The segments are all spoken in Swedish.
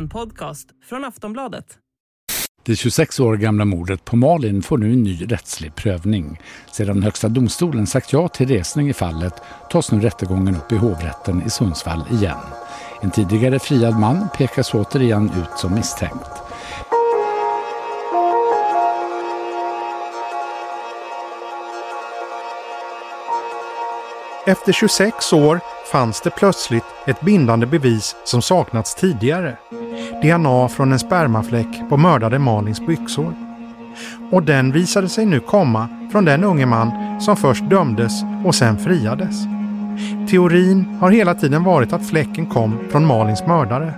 En podcast från Aftonbladet. Det 26 år gamla mordet på Malin får nu en ny rättslig prövning. Sedan Högsta domstolen sagt ja till resning i fallet tas nu rättegången upp i hovrätten i Sundsvall igen. En tidigare friad man pekas återigen ut som misstänkt. Efter 26 år fanns det plötsligt ett bindande bevis som saknats tidigare. DNA från en spermafläck på mördade Malins byxor. Och den visade sig nu komma från den unge man som först dömdes och sen friades. Teorin har hela tiden varit att fläcken kom från Malins mördare.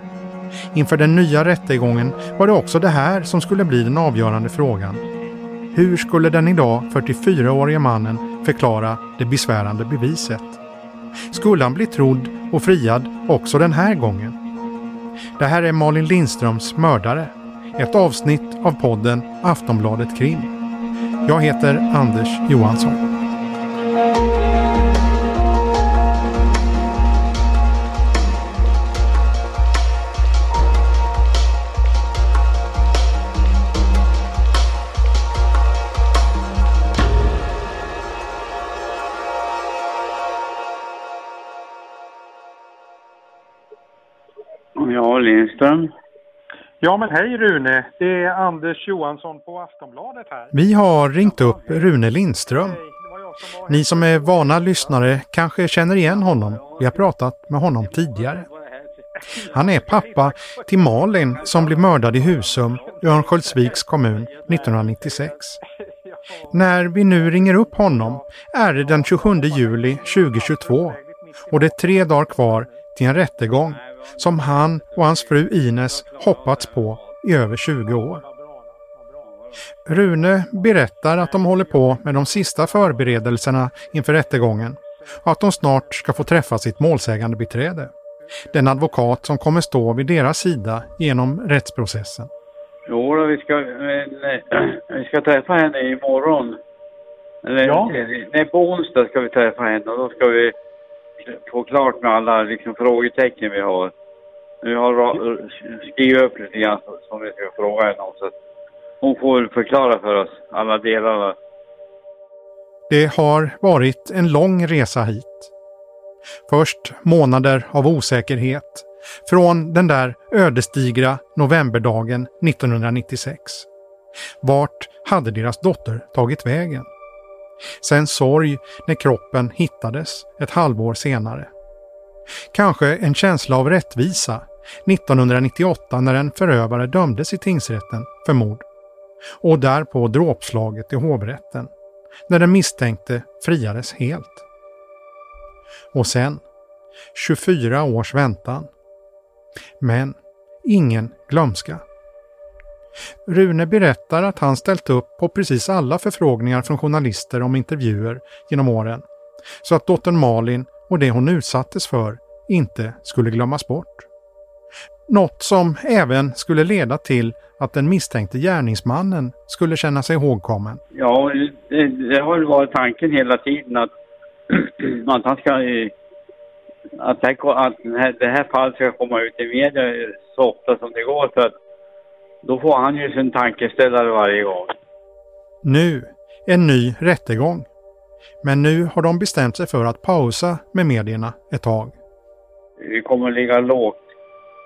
Inför den nya rättegången var det också det här som skulle bli den avgörande frågan. Hur skulle den idag 44-årige mannen förklara det besvärande beviset? Skulle han bli trodd och friad också den här gången? Det här är Malin Lindströms Mördare. Ett avsnitt av podden Aftonbladet Krim. Jag heter Anders Johansson. Ja, Lindström. Ja men hej Rune, det är Anders Johansson på Aftonbladet här. Vi har ringt upp Rune Lindström. Ni som är vana lyssnare kanske känner igen honom. Vi har pratat med honom tidigare. Han är pappa till Malin som blev mördad i Husum i Örnsköldsviks kommun 1996. När vi nu ringer upp honom är det den 27 juli 2022 och det är tre dagar kvar till en rättegång som han och hans fru Ines hoppats på i över 20 år. Rune berättar att de håller på med de sista förberedelserna inför rättegången och att de snart ska få träffa sitt målsägande beträde. Den advokat som kommer stå vid deras sida genom rättsprocessen. Jo, då, vi ska, men, vi ska träffa henne imorgon. Eller, Ja. Nej, på onsdag ska vi träffa henne och då ska vi få klart med alla liksom, frågetecken vi har. Vi har skrivit upp lite grann som vi ska fråga henne om. Så att hon får förklara för oss alla delarna. Det har varit en lång resa hit. Först månader av osäkerhet från den där ödesdigra novemberdagen 1996. Vart hade deras dotter tagit vägen? Sen sorg när kroppen hittades ett halvår senare. Kanske en känsla av rättvisa 1998 när en förövare dömdes i tingsrätten för mord. Och därpå dråpslaget i hovrätten när den misstänkte friades helt. Och sen 24 års väntan. Men ingen glömska. Rune berättar att han ställt upp på precis alla förfrågningar från journalister om intervjuer genom åren. Så att dottern Malin och det hon utsattes för inte skulle glömmas bort. Något som även skulle leda till att den misstänkte gärningsmannen skulle känna sig ihågkommen. Ja, det, det har varit tanken hela tiden att, att han ska... Att, det här, att det här fallet ska komma ut i media så ofta som det går för att då får han ju sin tankeställare varje gång. Nu en ny rättegång. Men nu har de bestämt sig för att pausa med medierna ett tag. Vi kommer att ligga lågt.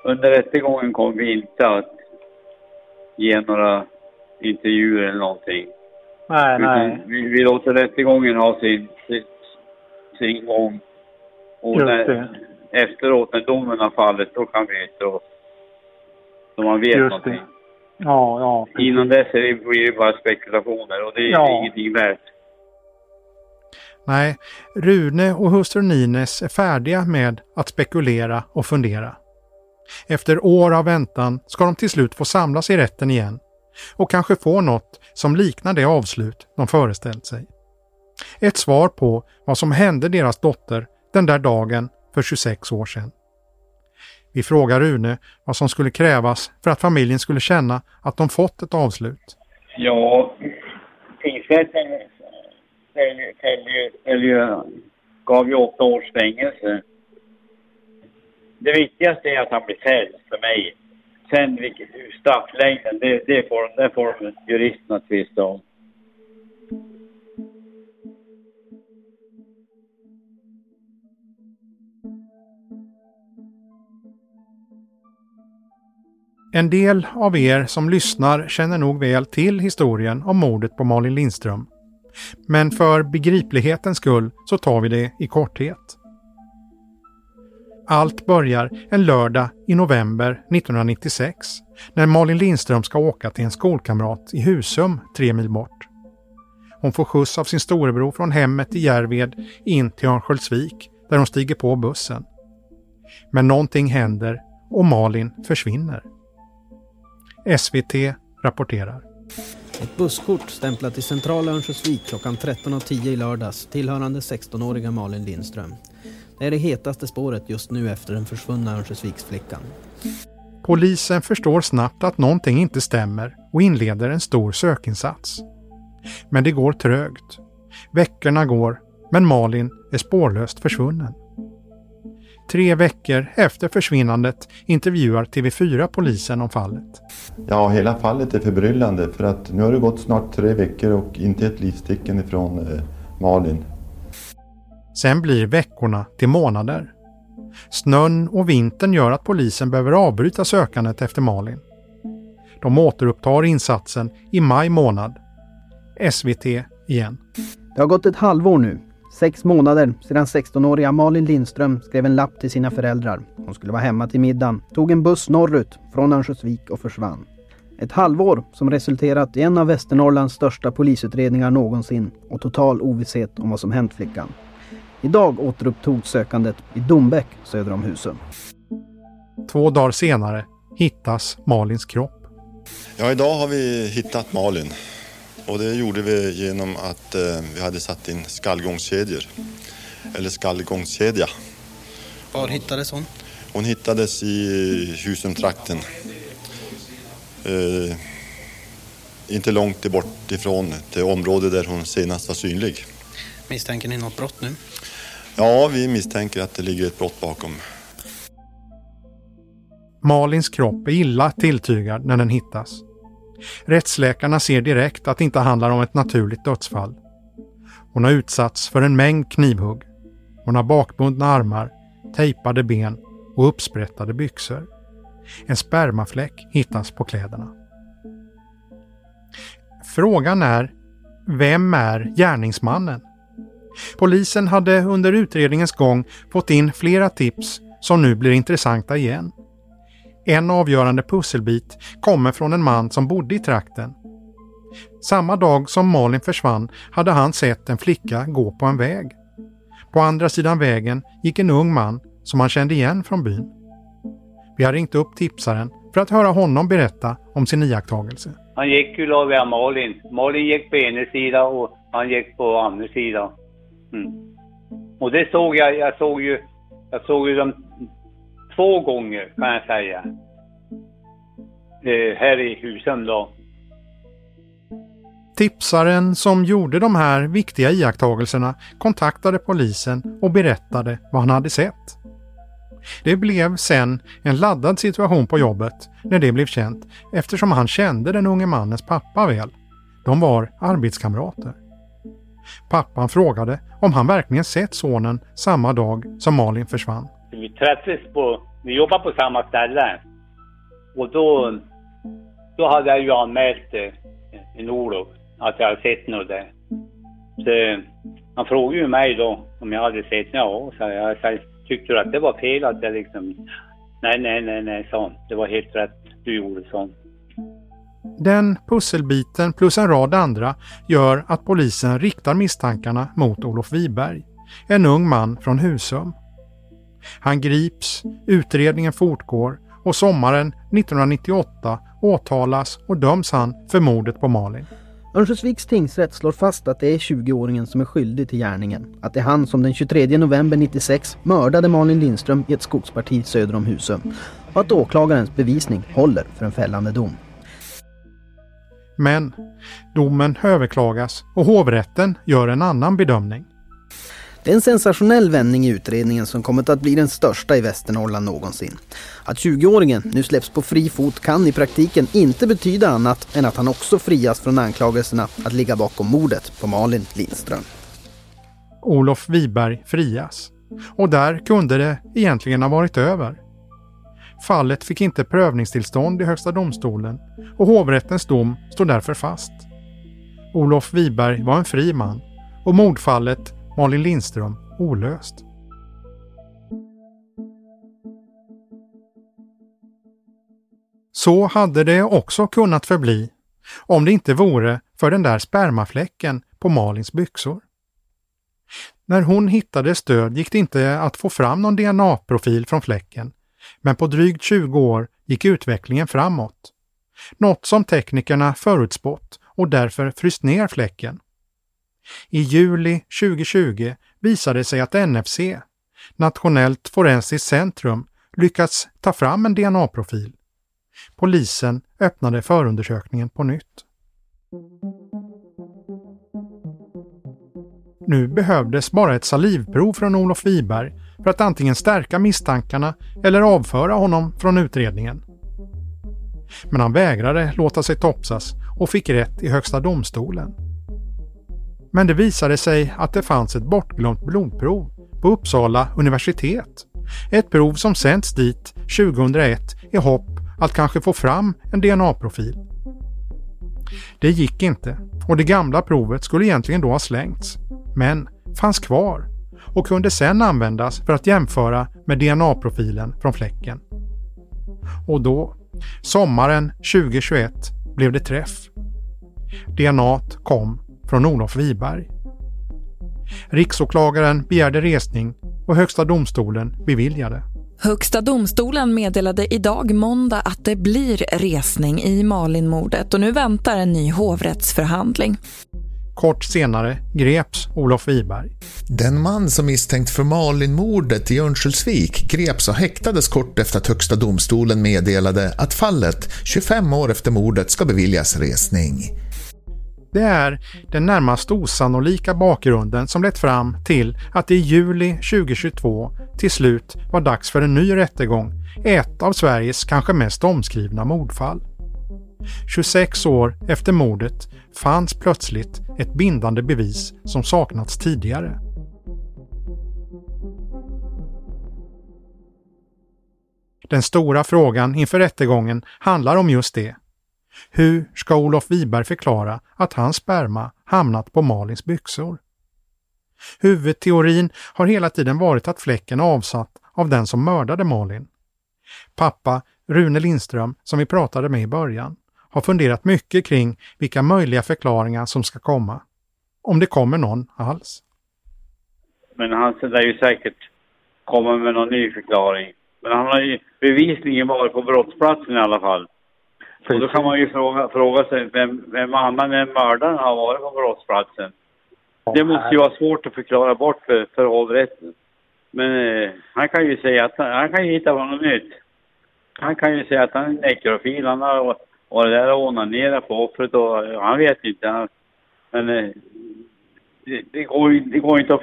Under rättegången kommer vi inte att ge några intervjuer eller någonting. Nej, nej. Utan Vi, vi låter rättegången ha sin, sin, sin gång. Och Just när, det. efteråt, när domen har fallit, då kan vi yttra oss. Så man vet Just någonting. det. Ja, ja. precis. Innan dess är det, blir det bara spekulationer och det är Ja. ingenting värt. Nej, Rune och hustrun Ines är färdiga med att spekulera och fundera. Efter år av väntan ska de till slut få samlas i rätten igen och kanske få något som liknar det avslut de föreställt sig. Ett svar på vad som hände deras dotter den där dagen för 26 år sedan. Vi frågar Rune vad som skulle krävas för att familjen skulle känna att de fått ett avslut. Ja, tingsrätten eh, eh, eh, gav ju åtta års fängelse. Det viktigaste är att han blir fälld för mig. sen vilket strafflängden, det, det, får, det får juristerna tvista om. En del av er som lyssnar känner nog väl till historien om mordet på Malin Lindström. Men för begriplighetens skull så tar vi det i korthet. Allt börjar en lördag i november 1996 när Malin Lindström ska åka till en skolkamrat i Husum, tre mil bort. Hon får skjuts av sin storebror från hemmet i Järved in till Örnsköldsvik där hon stiger på bussen. Men någonting händer och Malin försvinner. SVT rapporterar. Ett busskort stämplat i centrala Örnsköldsvik klockan 13.10 i lördags tillhörande 16-åriga Malin Lindström. Det är det hetaste spåret just nu efter den försvunna Örnsköldsviksflickan. Polisen förstår snabbt att någonting inte stämmer och inleder en stor sökinsats. Men det går trögt. Veckorna går, men Malin är spårlöst försvunnen. Tre veckor efter försvinnandet intervjuar TV4 polisen om fallet. Ja, hela fallet är förbryllande för att nu har det gått snart tre veckor och inte ett livstecken ifrån eh, Malin. Sen blir veckorna till månader. Snön och vintern gör att polisen behöver avbryta sökandet efter Malin. De återupptar insatsen i maj månad. SVT igen. Det har gått ett halvår nu. Sex månader sedan 16-åriga Malin Lindström skrev en lapp till sina föräldrar. Hon skulle vara hemma till middagen, tog en buss norrut från Örnsköldsvik och försvann. Ett halvår som resulterat i en av Västernorrlands största polisutredningar någonsin och total ovisshet om vad som hänt flickan. Idag återupptogs sökandet i Dombäck söder om Husum. Två dagar senare hittas Malins kropp. Ja, idag har vi hittat Malin. Och det gjorde vi genom att eh, vi hade satt in skallgångskedjor. Eller skallgångskedja. Var hittades hon? Hon hittades i Husumtrakten. Eh, inte långt bort ifrån det område där hon senast var synlig. Misstänker ni något brott nu? Ja, vi misstänker att det ligger ett brott bakom. Malins kropp är illa tilltygad när den hittas. Rättsläkarna ser direkt att det inte handlar om ett naturligt dödsfall. Hon har utsatts för en mängd knivhugg. Hon har bakbundna armar, tejpade ben och uppsprättade byxor. En spermafläck hittas på kläderna. Frågan är, vem är gärningsmannen? Polisen hade under utredningens gång fått in flera tips som nu blir intressanta igen. En avgörande pusselbit kommer från en man som bodde i trakten. Samma dag som Malin försvann hade han sett en flicka gå på en väg. På andra sidan vägen gick en ung man som han kände igen från byn. Vi har ringt upp tipsaren för att höra honom berätta om sin iakttagelse. Han gick ju lagom via Malin. Malin gick på ena sidan och han gick på andra sidan. Mm. Och det såg jag, jag såg ju, jag såg ju dem två gånger kan jag säga. Eh, här i Husum då. Tipsaren som gjorde de här viktiga iakttagelserna kontaktade polisen och berättade vad han hade sett. Det blev sen en laddad situation på jobbet när det blev känt eftersom han kände den unge mannens pappa väl. De var arbetskamrater. Pappan frågade om han verkligen sett sonen samma dag som Malin försvann. Vi träffades på, vi jobbade på samma ställe. Och då, då hade jag ju anmält eh, en Olof att jag hade sett något där. Så han frågade ju mig då om jag hade sett, något. ja, så jag. Så tyckte du att det var fel att jag liksom, nej, nej, nej, nej, sa Det var helt rätt du gjorde, så. Den pusselbiten plus en rad andra gör att polisen riktar misstankarna mot Olof Wiberg, en ung man från Husum. Han grips, utredningen fortgår och sommaren 1998 åtalas och döms han för mordet på Malin. Örnsköldsviks tingsrätt slår fast att det är 20-åringen som är skyldig till gärningen. Att det är han som den 23 november 96 mördade Malin Lindström i ett skogsparti söder om Husum. Och att åklagarens bevisning håller för en fällande dom. Men domen överklagas och hovrätten gör en annan bedömning. Det är en sensationell vändning i utredningen som kommit att bli den största i Västernorrland någonsin. Att 20-åringen nu släpps på fri fot kan i praktiken inte betyda annat än att han också frias från anklagelserna att ligga bakom mordet på Malin Lindström. Olof Wiberg frias. Och där kunde det egentligen ha varit över. Fallet fick inte prövningstillstånd i Högsta domstolen och hovrättens dom står därför fast. Olof Wiberg var en fri man och mordfallet Malin Lindström olöst. Så hade det också kunnat förbli om det inte vore för den där spermafläcken på Malins byxor. När hon hittade stöd gick det inte att få fram någon DNA-profil från fläcken, men på drygt 20 år gick utvecklingen framåt. Något som teknikerna förutspått och därför fryst ner fläcken. I juli 2020 visade det sig att NFC, Nationellt forensiskt centrum, lyckats ta fram en DNA-profil. Polisen öppnade förundersökningen på nytt. Nu behövdes bara ett salivprov från Olof Wiberg för att antingen stärka misstankarna eller avföra honom från utredningen. Men han vägrade låta sig topsas och fick rätt i Högsta domstolen. Men det visade sig att det fanns ett bortglömt blodprov på Uppsala universitet. Ett prov som sänds dit 2001 i hopp att kanske få fram en DNA-profil. Det gick inte och det gamla provet skulle egentligen då ha slängts, men fanns kvar och kunde sedan användas för att jämföra med DNA-profilen från fläcken. Och då, sommaren 2021, blev det träff. DNA kom från Olof Wiberg. Riksåklagaren begärde resning och Högsta domstolen beviljade. Högsta domstolen meddelade idag måndag att det blir resning i Malinmordet och nu väntar en ny hovrättsförhandling. Kort senare greps Olof Wiberg. Den man som misstänkt för Malinmordet i Örnsköldsvik greps och häktades kort efter att Högsta domstolen meddelade att fallet 25 år efter mordet ska beviljas resning. Det är den närmast osannolika bakgrunden som lett fram till att det i juli 2022 till slut var dags för en ny rättegång i ett av Sveriges kanske mest omskrivna mordfall. 26 år efter mordet fanns plötsligt ett bindande bevis som saknats tidigare. Den stora frågan inför rättegången handlar om just det. Hur ska Olof Wiberg förklara att hans sperma hamnat på Malins byxor? Huvudteorin har hela tiden varit att fläcken är avsatt av den som mördade Malin. Pappa, Rune Lindström, som vi pratade med i början, har funderat mycket kring vilka möjliga förklaringar som ska komma. Om det kommer någon alls. Men han lär ju säkert komma med någon ny förklaring. Men han har ju bevisligen varit på brottsplatsen i alla fall. Och då kan man ju fråga, fråga sig vem, vem annan än mördaren har varit på brottsplatsen. Det måste ju vara svårt att förklara bort för, för hovrätten. Men eh, han kan ju säga att han kan ju hitta på något nytt. Han kan ju säga att han är nekrofil. Han har varit där och onanerat på offret och han vet inte. Han, men eh, det, det, går, det går inte att...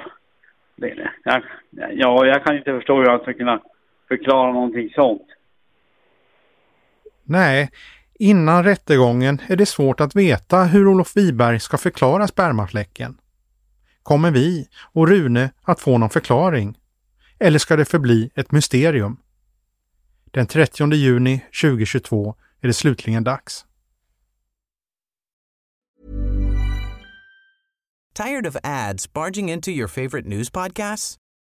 Det, jag, ja, jag kan inte förstå hur han ska kunna förklara någonting sånt. Nej, innan rättegången är det svårt att veta hur Olof Wiberg ska förklara spermafläcken. Kommer vi och Rune att få någon förklaring? Eller ska det förbli ett mysterium? Den 30 juni 2022 är det slutligen dags. Tired of ads barging into your favorite news podcasts?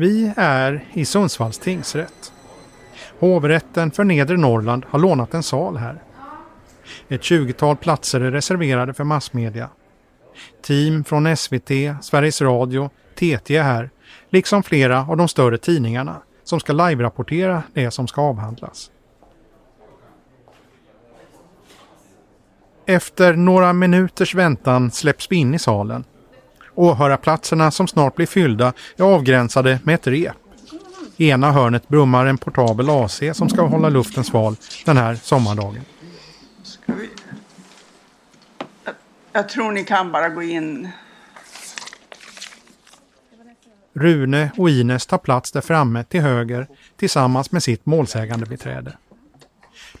Vi är i Sundsvalls tingsrätt. Hovrätten för Nedre Norrland har lånat en sal här. Ett 20-tal platser är reserverade för massmedia. Team från SVT, Sveriges Radio, TT är här, liksom flera av de större tidningarna som ska live-rapportera det som ska avhandlas. Efter några minuters väntan släpps vi in i salen. Åhörarplatserna som snart blir fyllda är avgränsade med ett rep. I ena hörnet brummar en portabel AC som ska hålla luften sval den här sommardagen. Vi... jag, jag tror ni kan bara gå in. Rune och Ines tar plats där framme till höger tillsammans med sitt målsägande beträde.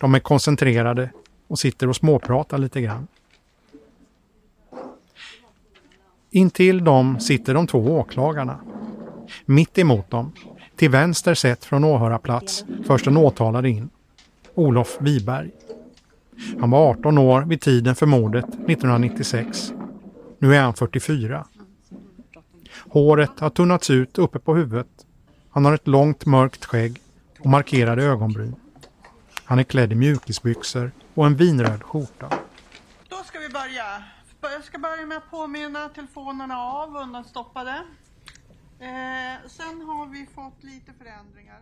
De är koncentrerade och sitter och småpratar lite grann. Intill dem sitter de två åklagarna. Mitt emot dem, till vänster sett från åhörarplats, förs den åtalade in. Olof Wiberg. Han var 18 år vid tiden för mordet 1996. Nu är han 44. Håret har tunnats ut uppe på huvudet. Han har ett långt mörkt skägg och markerade ögonbryn. Han är klädd i mjukisbyxor och en vinröd skjorta. Då ska vi börja. Jag ska börja med att påminna telefonerna av, undanstoppade. Eh, sen har vi fått lite förändringar.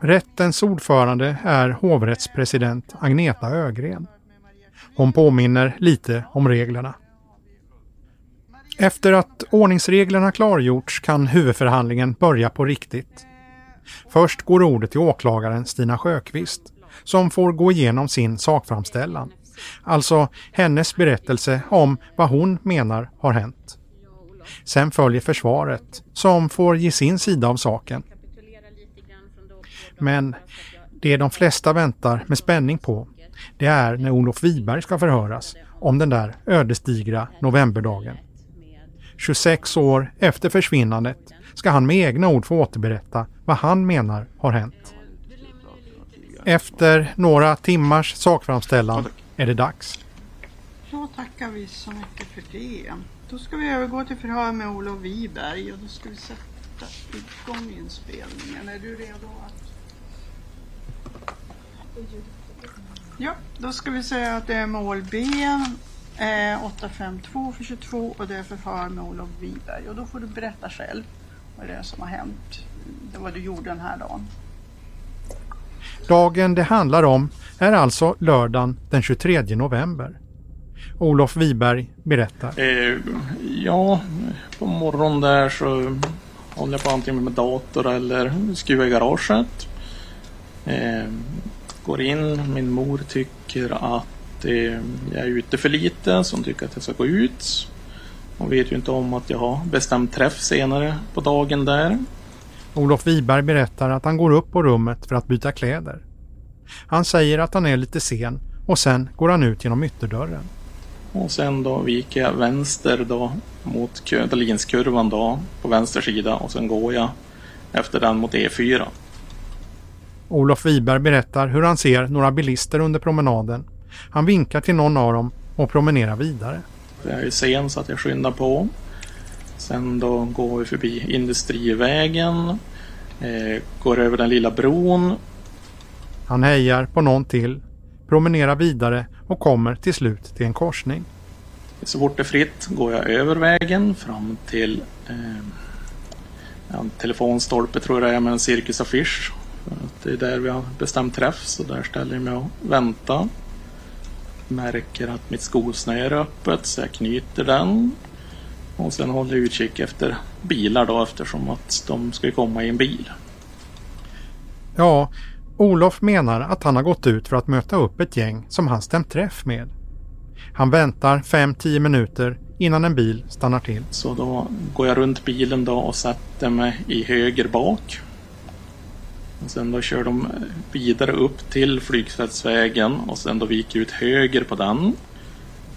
Rättens ordförande är hovrättspresident Agneta Ögren. Hon påminner lite om reglerna. Efter att ordningsreglerna klargjorts kan huvudförhandlingen börja på riktigt. Först går ordet till åklagaren Stina Sjöqvist som får gå igenom sin sakframställan. Alltså hennes berättelse om vad hon menar har hänt. Sen följer försvaret som får ge sin sida av saken. Men det de flesta väntar med spänning på det är när Olof Wiberg ska förhöras om den där ödesdigra novemberdagen. 26 år efter försvinnandet ska han med egna ord få återberätta vad han menar har hänt. Efter några timmars sakframställan är det dags. Då tackar vi så mycket för det. Då ska vi övergå till förhör med Olof Wiberg och då ska vi sätta igång inspelningen. Är du redo att... Ja, då ska vi säga att det är mål B eh, 852 för 22 och det är förhör med Olof Wiberg. Och då får du berätta själv vad det är som har hänt. Det vad du gjorde den här dagen. Dagen det handlar om är alltså lördagen den 23 november. Olof Wiberg berättar. Eh, ja, på morgonen där så håller jag på antingen med dator eller skruvar i garaget. Eh, går in, min mor tycker att eh, jag är ute för lite så hon tycker att jag ska gå ut. Hon vet ju inte om att jag har bestämt träff senare på dagen där. Olof Wiberg berättar att han går upp på rummet för att byta kläder. Han säger att han är lite sen och sen går han ut genom ytterdörren. Och sen då viker jag vänster då mot Dalinskurvan då på vänster sida och sen går jag efter den mot E4. Olof Wiberg berättar hur han ser några bilister under promenaden. Han vinkar till någon av dem och promenerar vidare. Jag är sen så att jag skyndar på. Sen då går vi förbi Industrivägen. Eh, går över den lilla bron. Han hejar på någon till, promenerar vidare och kommer till slut till en korsning. Så fort det är fritt går jag över vägen fram till eh, en telefonstolpe tror jag det är med en cirkusaffisch. Det är där vi har bestämt träff så där ställer jag mig och väntar. Märker att mitt skosnöre är öppet så jag knyter den. Och sen håller jag utkik efter bilar då eftersom att de ska komma i en bil. Ja, Olof menar att han har gått ut för att möta upp ett gäng som han stämt träff med. Han väntar 5-10 minuter innan en bil stannar till. Så då går jag runt bilen då och sätter mig i höger bak. Och sen då kör de vidare upp till Flygfältsvägen och sen då viker ut höger på den.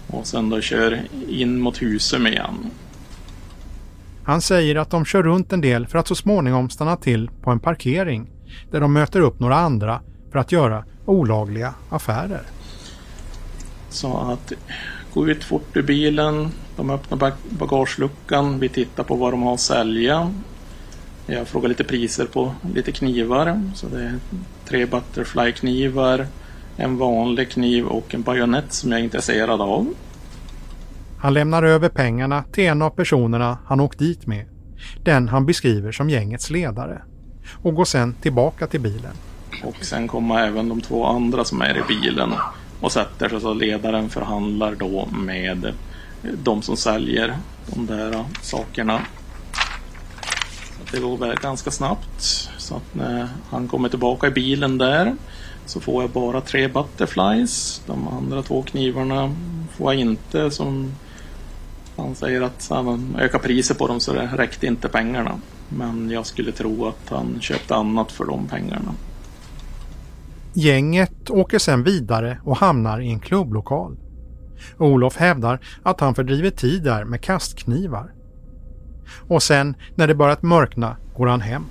Och sen då kör in mot Husum igen. Han säger att de kör runt en del för att så småningom stanna till på en parkering där de möter upp några andra för att göra olagliga affärer. Så att gå ut fort ur bilen, de öppnar bagageluckan, vi tittar på vad de har att sälja. Jag frågar lite priser på lite knivar, så det är tre Butterfly-knivar, en vanlig kniv och en bajonett som jag är intresserad av. Han lämnar över pengarna till en av personerna han åkt dit med. Den han beskriver som gängets ledare. Och går sen tillbaka till bilen. Och sen kommer även de två andra som är i bilen och sätter sig så ledaren förhandlar då med de som säljer de där sakerna. Så det går väl ganska snabbt. Så att när han kommer tillbaka i bilen där så får jag bara tre butterflies. De andra två knivarna får jag inte som han säger att han ökar priset på dem så det räckte inte pengarna. Men jag skulle tro att han köpte annat för de pengarna. Gänget åker sedan vidare och hamnar i en klubblokal. Olof hävdar att han fördriver tid där med kastknivar. Och sen när det börjat mörkna går han hem.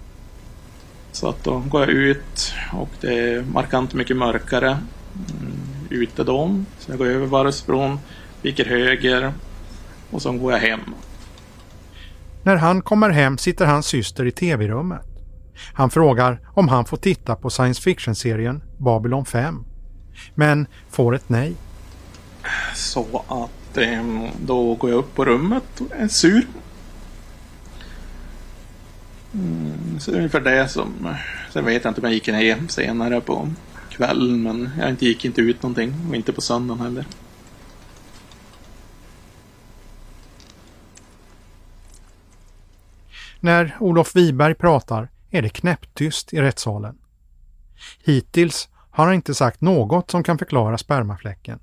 Så att då går jag ut och det är markant mycket mörkare mm, ute då. Så jag går över Varvsbron, viker höger och så går jag hem. När han kommer hem sitter hans syster i tv-rummet. Han frågar om han får titta på science fiction-serien Babylon 5. Men får ett nej. Så att eh, då går jag upp på rummet och är sur. Mm, så ungefär det som... Sen vet jag inte om jag gick ner senare på kvällen men jag gick inte ut någonting och inte på söndagen heller. När Olof Wiberg pratar är det knäpptyst i rättssalen. Hittills har han inte sagt något som kan förklara spermafläcken.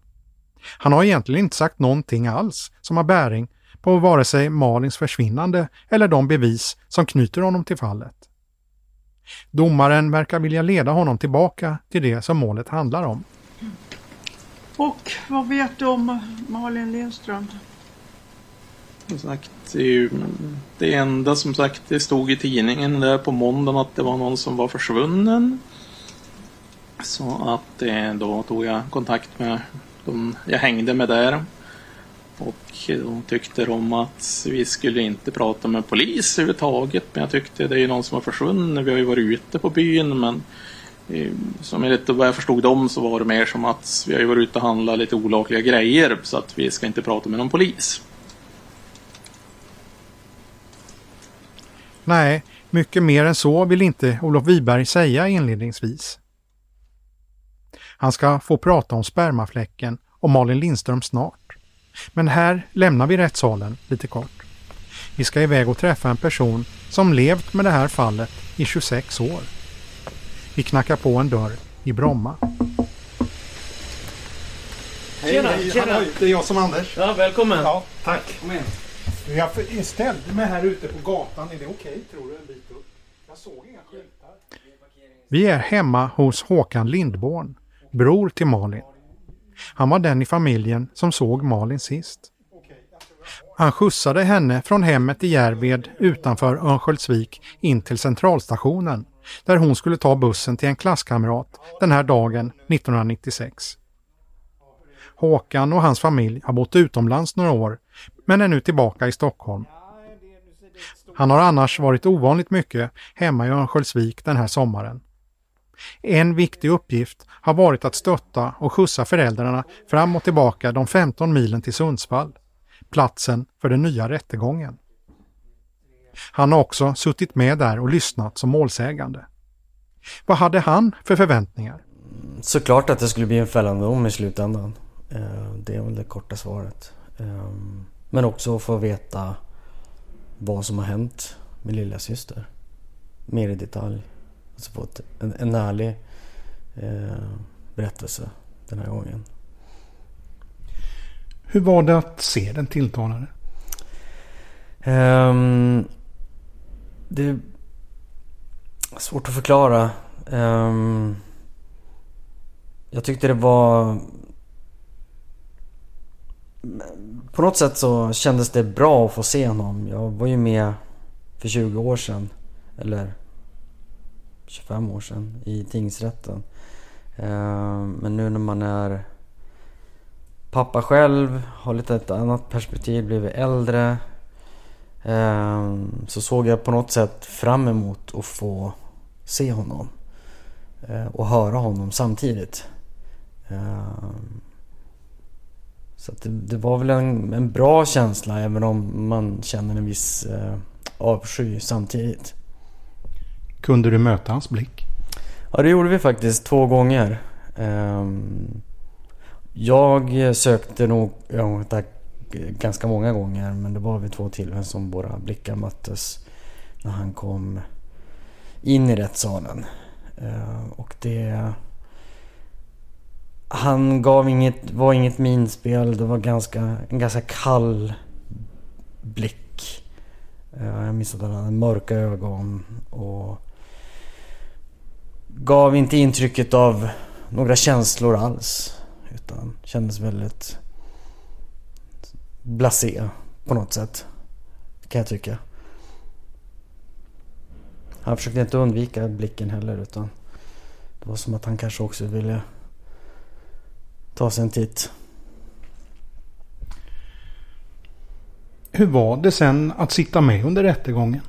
Han har egentligen inte sagt någonting alls som har bäring på vare sig Malins försvinnande eller de bevis som knyter honom till fallet. Domaren verkar vilja leda honom tillbaka till det som målet handlar om. Och vad vet du om Malin Lindström? Som sagt, det, det enda som sagt det stod i tidningen där på måndagen att det var någon som var försvunnen. Så att eh, då tog jag kontakt med de jag hängde med där. Och då tyckte de att vi skulle inte prata med polis överhuvudtaget. Men jag tyckte det är ju någon som har försvunnit. Vi har ju varit ute på byn men eh, som enligt vad jag förstod dem så var det mer som att vi har ju varit ute och handlat lite olagliga grejer så att vi ska inte prata med någon polis. Nej, mycket mer än så vill inte Olof Wiberg säga inledningsvis. Han ska få prata om spermafläcken och Malin Lindström snart. Men här lämnar vi rättssalen lite kort. Vi ska iväg och träffa en person som levt med det här fallet i 26 år. Vi knackar på en dörr i Bromma. Hej, tjena, hej, tjena. det är jag som Anders. Ja, välkommen. Ja, tack. Kom igen. Jag ställde mig här ute på gatan. Är det okej okay, tror du? En bit upp? Jag såg inga skyltar. Vi är hemma hos Håkan Lindborn, bror till Malin. Han var den i familjen som såg Malin sist. Han skjutsade henne från hemmet i Järved utanför Örnsköldsvik in till centralstationen där hon skulle ta bussen till en klasskamrat den här dagen 1996. Håkan och hans familj har bott utomlands några år men är nu tillbaka i Stockholm. Han har annars varit ovanligt mycket hemma i Örnsköldsvik den här sommaren. En viktig uppgift har varit att stötta och skjutsa föräldrarna fram och tillbaka de 15 milen till Sundsvall, platsen för den nya rättegången. Han har också suttit med där och lyssnat som målsägande. Vad hade han för förväntningar? Såklart att det skulle bli en fällande dom i slutändan. Eh, det är väl det korta svaret. Ehm, men också få veta vad som har hänt med lilla syster. Mer i detalj. Alltså få en, en ärlig eh, berättelse den här gången. Hur var det att se den tilltalade? Um, det är svårt att förklara. Um, jag tyckte det var på något sätt så kändes det bra att få se honom. Jag var ju med för 20 år sedan, eller 25 år sedan, i tingsrätten. Eh, men nu när man är pappa själv, har lite ett annat perspektiv, blivit äldre. Eh, så såg jag på något sätt fram emot att få se honom. Eh, och höra honom samtidigt. Så det, det, var väl en, en, bra känsla även om man känner en viss eh, avsky samtidigt. Kunde du möta hans blick? Ja det gjorde vi faktiskt två gånger. Ehm, jag sökte nog ja, ganska många gånger men det var vid två tillfällen som våra blickar möttes när han kom in i rättssalen. Ehm, och det... Han gav inget, var inget minspel. Det var ganska, en ganska kall blick. Eh, jag minns att han hade mörka ögon och gav inte intrycket av några känslor alls. Utan kändes väldigt blasé på något sätt. Kan jag tycka. Han försökte inte undvika blicken heller utan det var som att han kanske också ville ta sig en titt. Hur var det sen att sitta med under rättegången?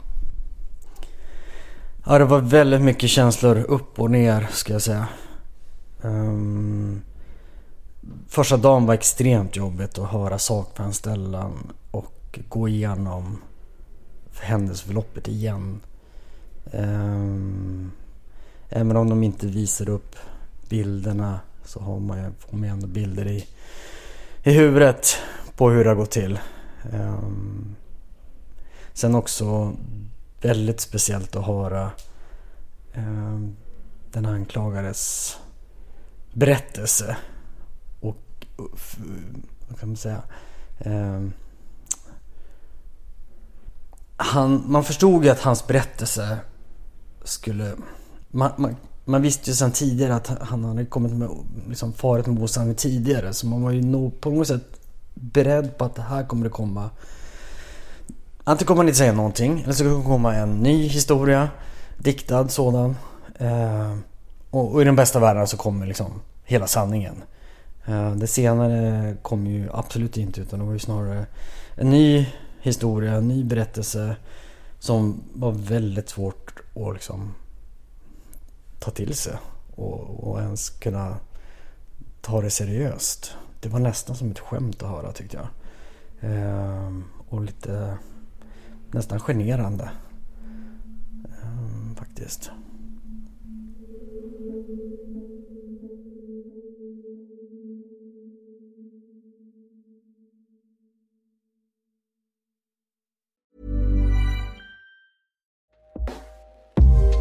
Ja, det var väldigt mycket känslor upp och ner ska jag säga. Um, första dagen var extremt jobbigt att höra sakframställan och gå igenom händelseförloppet igen. Um, även om de inte visar upp bilderna så har man ju, får man ändå bilder i, i huvudet på hur det har gått till. Um, sen också väldigt speciellt att höra um, den anklagades berättelse. Och, vad kan man säga? Um, han, man förstod ju att hans berättelse skulle... Man, man, man visste ju sedan tidigare att han hade kommit med, liksom farit med osanning tidigare. Så man var ju nog på något sätt beredd på att det här kommer det komma. Antingen kommer han inte säga någonting eller så kommer det komma en ny historia. Diktad sådan. Eh, och, och, i den bästa världen så kommer liksom hela sanningen. Eh, det senare kom ju absolut inte utan det var ju snarare en ny historia, en ny berättelse som var väldigt svårt att liksom ta till sig och, och ens kunna ta det seriöst. Det var nästan som ett skämt att höra tyckte jag. Eh, och lite nästan generande. Eh, faktiskt.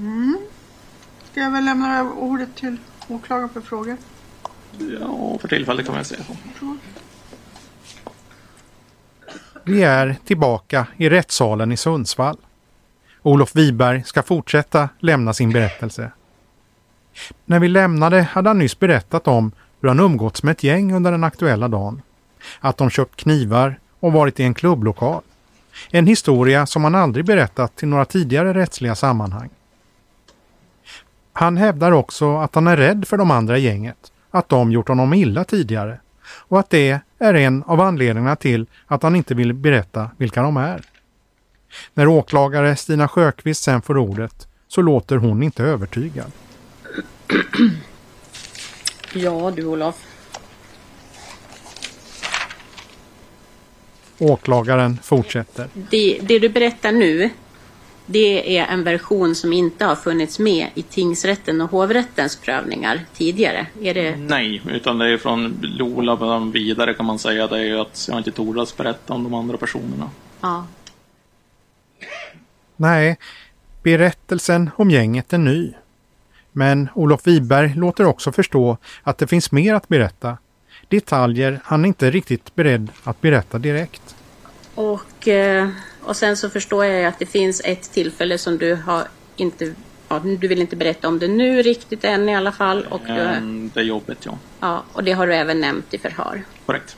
Mm. Ska jag väl lämna ordet till åklagaren för frågor? Ja, för tillfället kan man säga så. Vi är tillbaka i rättssalen i Sundsvall. Olof Wiberg ska fortsätta lämna sin berättelse. När vi lämnade hade han nyss berättat om hur han umgåtts med ett gäng under den aktuella dagen. Att de köpt knivar och varit i en klubblokal. En historia som han aldrig berättat till några tidigare rättsliga sammanhang. Han hävdar också att han är rädd för de andra gänget, att de gjort honom illa tidigare och att det är en av anledningarna till att han inte vill berätta vilka de är. När åklagare Stina Sjöqvist sen får ordet så låter hon inte övertygad. Ja du Olof. Åklagaren fortsätter. Det, det du berättar nu det är en version som inte har funnits med i tingsrätten och hovrättens prövningar tidigare. Är det... Nej, utan det är från Lola vidare kan man säga. Det är ju att jag inte tordas berätta om de andra personerna. Ja. Nej, berättelsen om gänget är ny. Men Olof Wiberg låter också förstå att det finns mer att berätta. Detaljer han inte är riktigt beredd att berätta direkt. Och, eh, och sen så förstår jag att det finns ett tillfälle som du har inte Ja, du vill inte berätta om det nu riktigt än i alla fall. Och du, Ehm, Det är jobbet, ja. ja, och det har du även nämnt i förhör. Korrekt.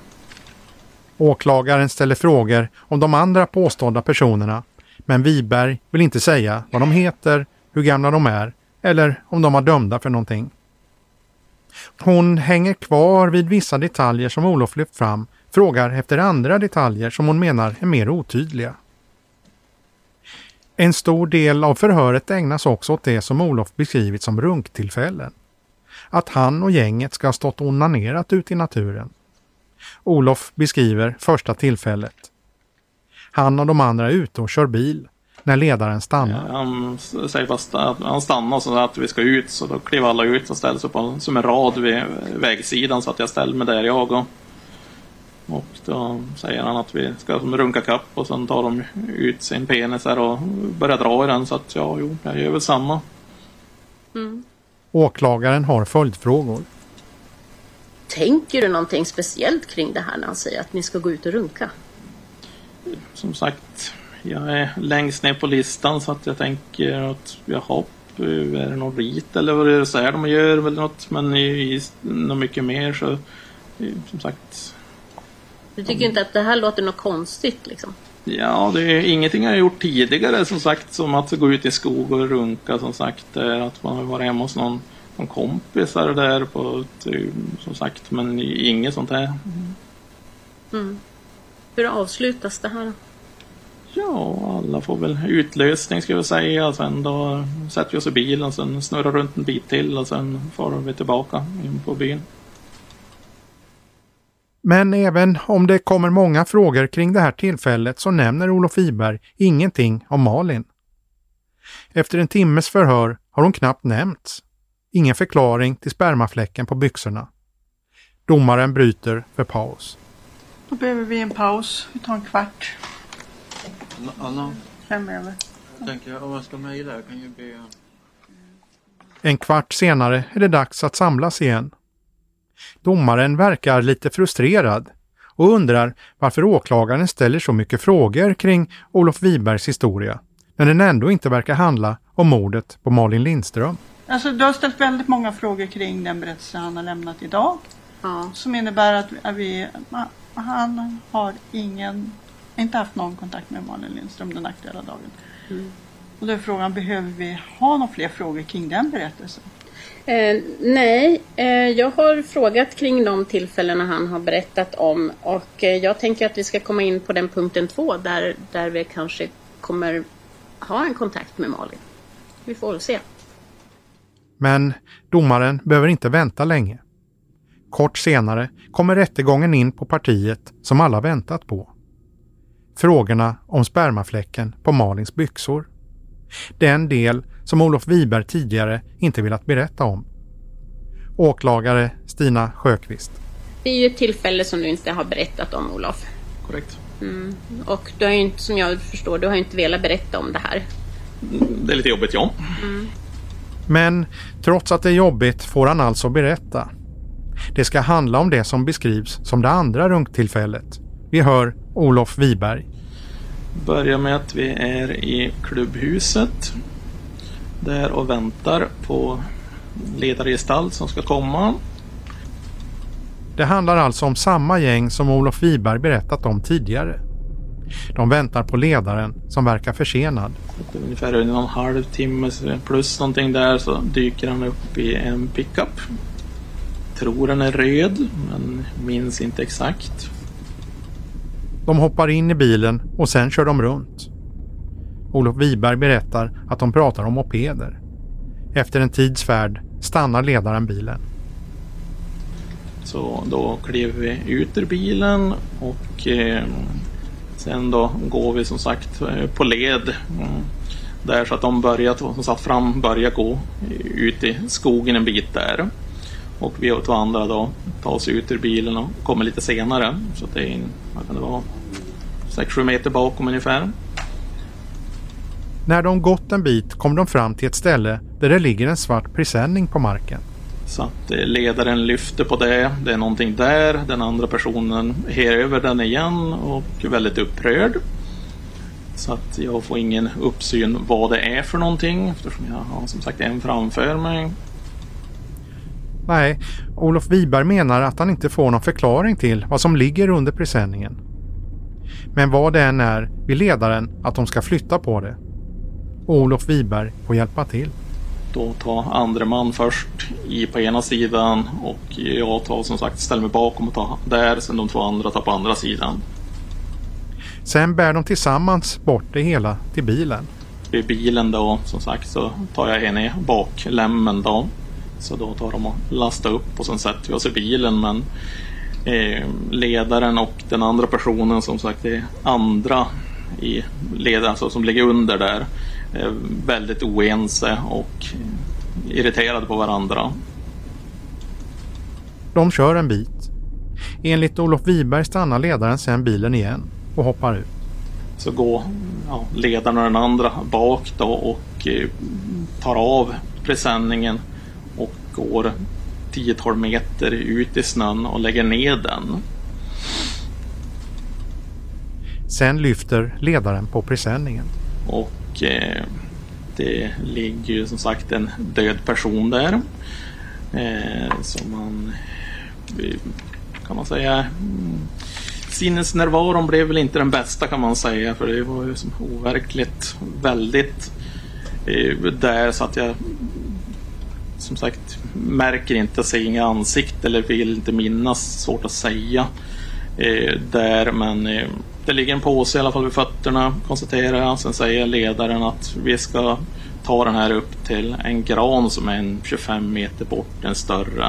Åklagaren ställer frågor om de andra påstådda personerna, men Wiberg vill inte säga vad de heter, hur gamla de är eller om de var dömda för någonting. Hon hänger kvar vid vissa detaljer som Olof lyft fram, frågar efter andra detaljer som hon menar är mer otydliga. En stor del av förhöret ägnas också åt det som Olof beskrivit som runktillfällen. Att han och gänget ska ha stått och onanerat ute i naturen. Olof beskriver första tillfället. Han och de andra är ute och kör bil när ledaren stannar. Han säger fast att han stannar så att vi ska ut så då kliver alla ut och ställer sig på som en rad vid vägsidan så att jag ställer mig där jag och och då säger han att vi ska runka kapp och sen tar de ut sin penis här och börjar dra i den så att ja, jo, jag gör väl samma. Mm. Åklagaren har följdfrågor. Tänker du någonting speciellt kring det här när han säger att ni ska gå ut och runka? Som sagt, jag är längst ner på listan så att jag tänker att jaha, är det något rit eller vad är det så här de gör eller något men i, i något mycket mer så som sagt Du tycker inte att det här låter något konstigt liksom? Ja, det är ingenting jag har gjort tidigare som sagt som att gå ut i skog och runka som sagt. Att man har varit hemma hos någon, någon kompisar där på som sagt men inget sånt här. Mm. Hur avslutas det här? Ja, alla får väl utlösning ska vi säga. Sen då sätter vi oss i bilen, sen snurrar runt en bit till och sen far vi tillbaka in på byn. Men även om det kommer många frågor kring det här tillfället så nämner Olof Wiberg ingenting om Malin. Efter en timmes förhör har hon knappt nämnts. Ingen förklaring till spermafläcken på byxorna. Domaren bryter för paus. Då behöver vi en paus. Vi tar en kvart. Anna, Fem över. jag tänker om jag ska mejla, jag kan ju be... En kvart senare är det dags att samlas igen. Domaren verkar lite frustrerad och undrar varför åklagaren ställer så mycket frågor kring Olof Wibergs historia när den ändå inte verkar handla om mordet på Malin Lindström. Alltså, du har ställt väldigt många frågor kring den berättelse han har lämnat idag. Som innebär att att vi, han har ingen, inte haft någon kontakt med Malin Lindström den aktuella dagen. Mm. Och då är frågan, behöver vi ha några fler frågor kring den berättelsen? Eh, nej, eh, jag har frågat kring de tillfällena han har berättat om och eh, jag tänker att vi ska komma in på den punkten två där, där vi kanske kommer ha en kontakt med Malin. Vi får väl se. Men domaren behöver inte vänta länge. Kort senare kommer rättegången in på partiet som alla väntat på. Frågorna om spermafläcken på Malins byxor. Den del som Olof Wiberg tidigare inte velat berätta om. Åklagare Stina Sjöqvist. Det är ju ett tillfälle som du inte har berättat om Olof. Korrekt. Mm. Och du har ju inte, som jag förstår, du har ju inte velat berätta om det här. Det är lite jobbigt, ja. Mm. Men trots att det är jobbigt får han alltså berätta. Det ska handla om det som beskrivs som det andra runktillfället. Vi hör Olof Wiberg. Börjar med att vi är i klubbhuset. Där och väntar på ledargestalt som ska komma. Det handlar alltså om samma gäng som Olof Wiberg berättat om tidigare. De väntar på ledaren som verkar försenad. Ungefär en och en halv timme plus någonting där så dyker han upp i en pickup. Tror den är röd men minns inte exakt. De hoppar in i bilen och sen kör de runt. Olof Wiberg berättar att de pratar om mopeder. Efter en tids färd stannar ledaren bilen. Så då kliver vi ut ur bilen och eh, sen då går vi som sagt eh, på led. Mm. Där så att de börjat, som satt fram börjar gå ut i skogen en bit där. Och vi två andra då tar oss ut ur bilen och kommer lite senare. Så det är, vad kan det vara, 6-7 meter bakom ungefär. När de gått en bit kom de fram till ett ställe där det ligger en svart presenning på marken. Så att eh, ledaren lyfter på det, det är någonting där, den andra personen her över den igen och väldigt upprörd. Så att jag får ingen uppsyn vad det är för någonting eftersom jag har som sagt en framför mig. Nej, Olof Wiberg menar att han inte får någon förklaring till vad som ligger under presenningen. Men vad det än är vill ledaren att de ska flytta på det. Olof Wiberg får hjälpa till. Då tar andre man först i på ena sidan och jag tar som sagt ställer mig bakom och tar där, sen de två andra tar på andra sidan. Sen bär de tillsammans bort det hela till bilen. I bilen då som sagt så tar jag en i baklämmen då. Så då tar de och lastar upp och sen sätter vi oss i bilen men eh, ledaren och den andra personen som sagt är andra i ledaren alltså, som ligger under där är väldigt oense och irriterade på varandra. De kör en bit. Enligt Olof Wiberg stannar ledaren sen bilen igen och hoppar ut. Så går ja, ledaren och den andra bak då och eh, tar av presenningen och går 10-12 meter ut i snön och lägger ner den. Sen lyfter ledaren på presenningen. Och eh, det ligger ju som sagt en död person där. Eh, som man eh, kan man säga mm, sinnesnärvaron blev väl inte den bästa kan man säga för det var ju som overkligt väldigt eh, där så att jag som sagt märker inte, ser inga ansikte eller vill inte minnas, svårt att säga eh, där men eh, det ligger en påse i alla fall vid fötterna konstaterar jag. Sen säger ledaren att vi ska ta den här upp till en gran som är en 25 meter bort, en större.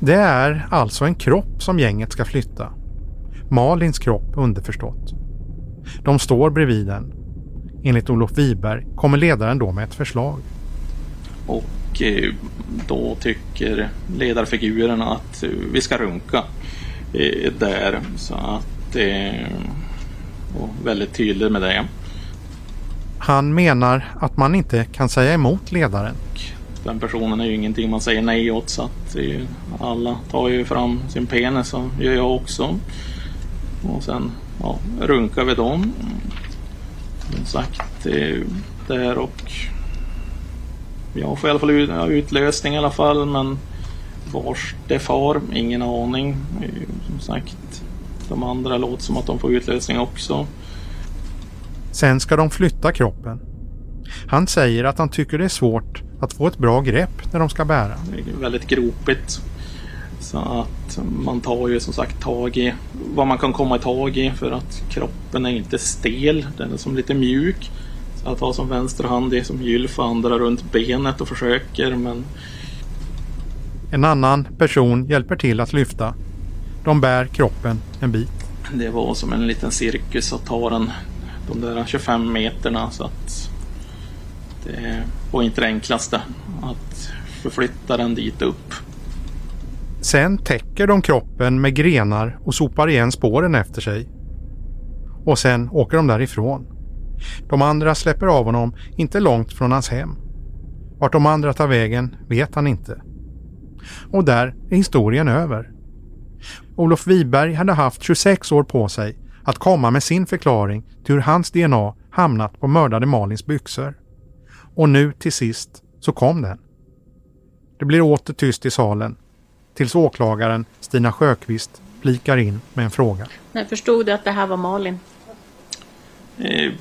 Det är alltså en kropp som gänget ska flytta. Malins kropp underförstått. De står bredvid den. Enligt Olof Wiberg kommer ledaren då med ett förslag. Och eh, då tycker ledarfiguren att vi ska runka eh, där. Så att eh, och väldigt tydlig med det. Han menar att man inte kan säga emot ledaren. Den personen är ju ingenting man säger nej åt så att alla tar ju fram sin penis och gör jag också. Och sen ja, runkar vi dem. Som sagt, där och jag får i alla fall ut, utlösning i alla fall men vars det far, ingen aning. Som sagt, de andra låter som att de får utlösning också. Sen ska de flytta kroppen. Han säger att han tycker det är svårt att få ett bra grepp när de ska bära. Det är väldigt gropigt. Så att man tar ju som sagt tag i vad man kan komma i tag i för att kroppen är inte stel, den är som lite mjuk. Att ha som vänster hand är som gylf andra runt benet och försöker men... En annan person hjälper till att lyfta. De bär kroppen en bit. Det var som en liten cirkus att ta den de där 25 meterna så att det var inte det enklaste att förflytta den dit upp. Sen täcker de kroppen med grenar och sopar igen spåren efter sig. Och sen åker de därifrån. De andra släpper av honom inte långt från hans hem. Vart de andra tar vägen vet han inte. Och där är historien över. Olof Wiberg hade haft 26 år på sig att komma med sin förklaring till hur hans DNA hamnat på mördade Malins byxor. Och nu till sist så kom den. Det blir åter tyst i salen tills åklagaren Stina Sjöqvist flikar in med en fråga. När förstod du att det här var Malin? Eh,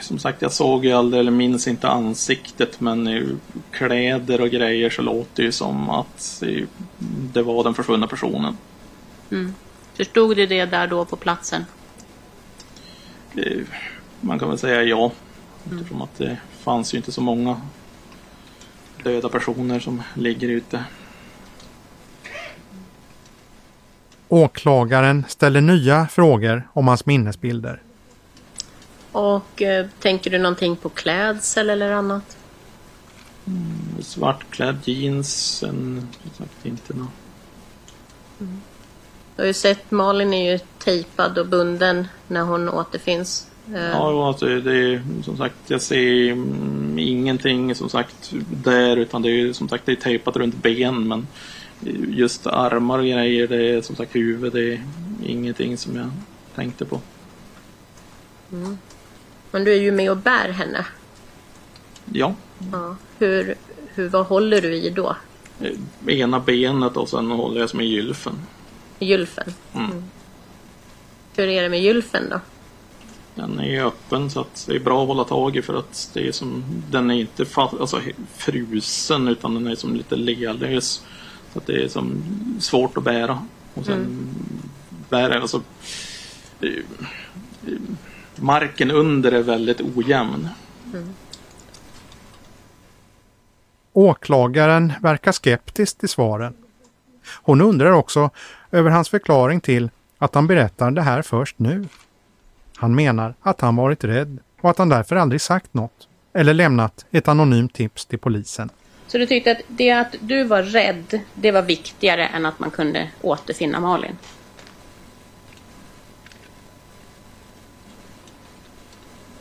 som sagt, jag såg ju aldrig, eller minns inte ansiktet, men eh, kläder och grejer så låter det ju som att eh, det var den försvunna personen. Mm. Förstod du det där då på platsen? Eh, man kan väl säga ja. Eftersom att det fanns ju inte så många döda personer som ligger ute. Åklagaren ställer nya frågor om hans minnesbilder. Och eh, tänker du någonting på klädsel eller annat? Mm, svartklädd jeans, en, sagt inte något. Mm. Du har ju sett Malin är ju tejpad och bunden när hon återfinns. Eh, Ja, alltså, det är som sagt, jag ser mm, ingenting som sagt där utan det är som sagt det är tejpat runt ben men just armar och grejer, det är som sagt huvud, det är ingenting som jag tänkte på. mm. Men du är ju med och bär henne. Ja, Ja. Hur, hur, vad håller du i då? eh, ena benet och sen håller jag som i gylfen. Gylfen? Mm. Hur är det med gylfen då? Den är öppen så att det är bra att hålla tag i för att det är som, den är inte fast, alltså, frusen utan den är som lite lelös. Så att det är som svårt att bära. Och sen Mm. bära, alltså eh, Marken under är väldigt ojämn. Mm. Åklagaren verkar skeptisk till svaren. Hon undrar också över hans förklaring till att han berättar det här först nu. Han menar att han varit rädd och att han därför aldrig sagt något eller lämnat ett anonymt tips till polisen. Så du tyckte att det att du var rädd, det var viktigare än att man kunde återfinna Malin?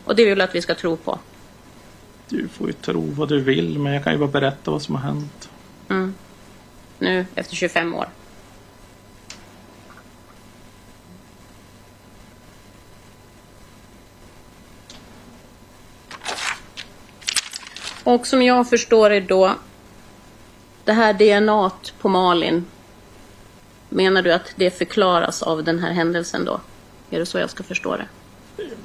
Och det vill du att vi ska tro på? Du får ju tro vad du vill men jag kan ju bara berätta vad som har hänt. Mm. Nu efter 25 år. Och som jag förstår det då, det här DNA på Malin, menar du att det förklaras av den här händelsen då? Är det så jag ska förstå det?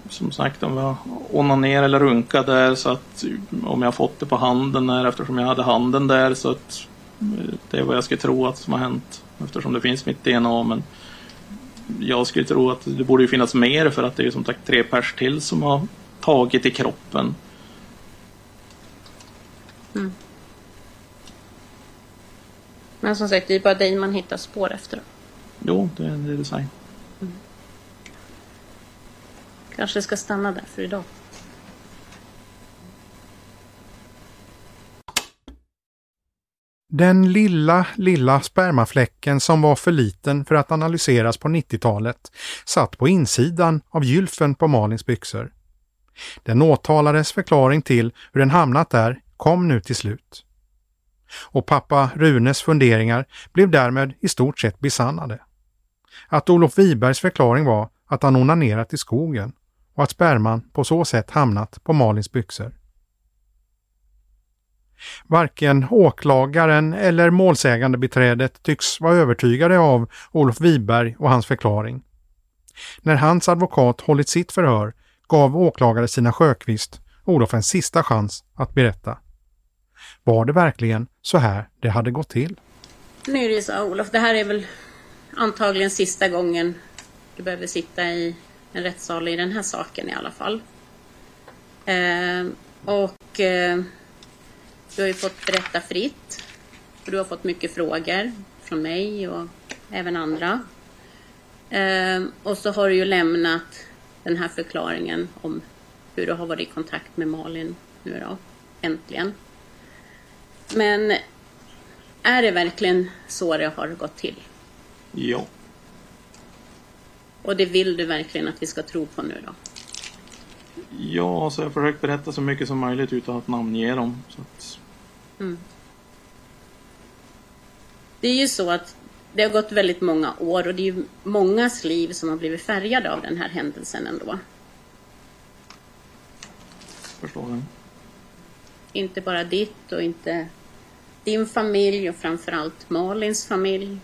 Som sagt om jag onanerar eller runka där så att om jag fått det på handen där eftersom jag hade handen där så att eh, det är vad jag skulle tro att som har hänt eftersom det finns mitt DNA men jag skulle tro att det borde ju finnas mer för att det är som sagt tre pers till som har tagit i kroppen. Mm. Men som sagt, det är bara dig man hittar spår efter. Jo, det är det du säger. Kanske ska stanna där för idag. Den lilla, lilla spermafläcken som var för liten för att analyseras på 90-talet satt på insidan av gylfen på Malins byxor. Den åtalades förklaring till hur den hamnat där kom nu till slut. Och pappa Runes funderingar blev därmed i stort sett besannade. Att Olof Wibergs förklaring var att han onanerat i skogen och att sperman på så sätt hamnat på Malins byxor. Varken åklagaren eller målsägandebiträdet tycks vara övertygade av Olof Wiberg och hans förklaring. När hans advokat hållit sitt förhör gav åklagare Stina Sjöqvist Olof en sista chans att berätta. Var det verkligen så här det hade gått till? Nu är det ju så Olof, det här är väl antagligen sista gången du behöver sitta i en rättssal i den här saken i alla fall. Eh, och eh, du har ju fått berätta fritt. Och du har fått mycket frågor från mig och även andra. Eh, och så har du ju lämnat den här förklaringen om hur du har varit i kontakt med Malin nu då, äntligen. Men är det verkligen så det har gått till? Ja. Och det vill du verkligen att vi ska tro på nu då? Ja, så jag har försökt berätta så mycket som möjligt utan att namnge dem. Så att, Mm. Det är ju så att det har gått väldigt många år och det är ju mångas liv som har blivit färgade av den här händelsen ändå. förstår jag. Inte bara ditt och inte din familj och framförallt Malins familj.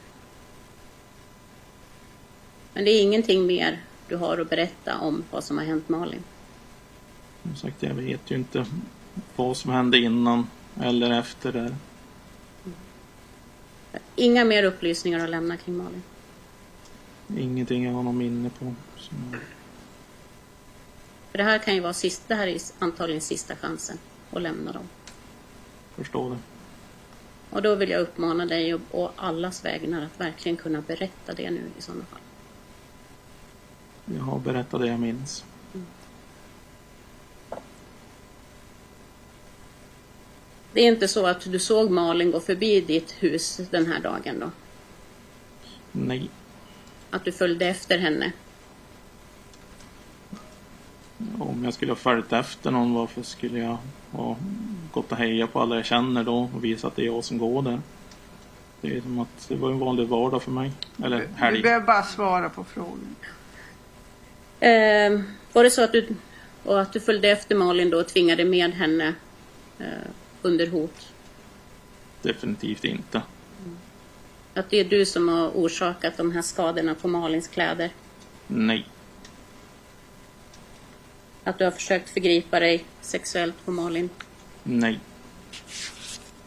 Men det är ingenting mer du har att berätta om vad som har hänt Malin. Som sagt, jag vet ju inte vad som hände innan eller efter där. Inga mer upplysningar att lämna kring Malin. Ingenting jag har någon minne på. Så, För det här kan ju vara sist, det här är antagligen sista chansen att lämna dem. förstår det. Och då vill jag uppmana dig och, och allas vägnar att verkligen kunna berätta det nu i sådana fall. Jag har berättat det jag minns. Det är inte så att du såg Malin gå förbi ditt hus den här dagen då? Nej, Att du följde efter henne? om jag skulle ha följt efter någon, varför skulle jag ha gått och hejat på alla jag känner då och visa att det är jag som går där? Det är som att det var en vanlig vardag för mig. Eller helg. Du behöver bara svara på frågan. Eh, var det så att du, och att du följde efter Malin då och tvingade med henne eh, under hot? Definitivt inte. Att det är du som har orsakat de här skadorna på Malins kläder? Nej. Att du har försökt förgripa dig sexuellt på Malin? Nej.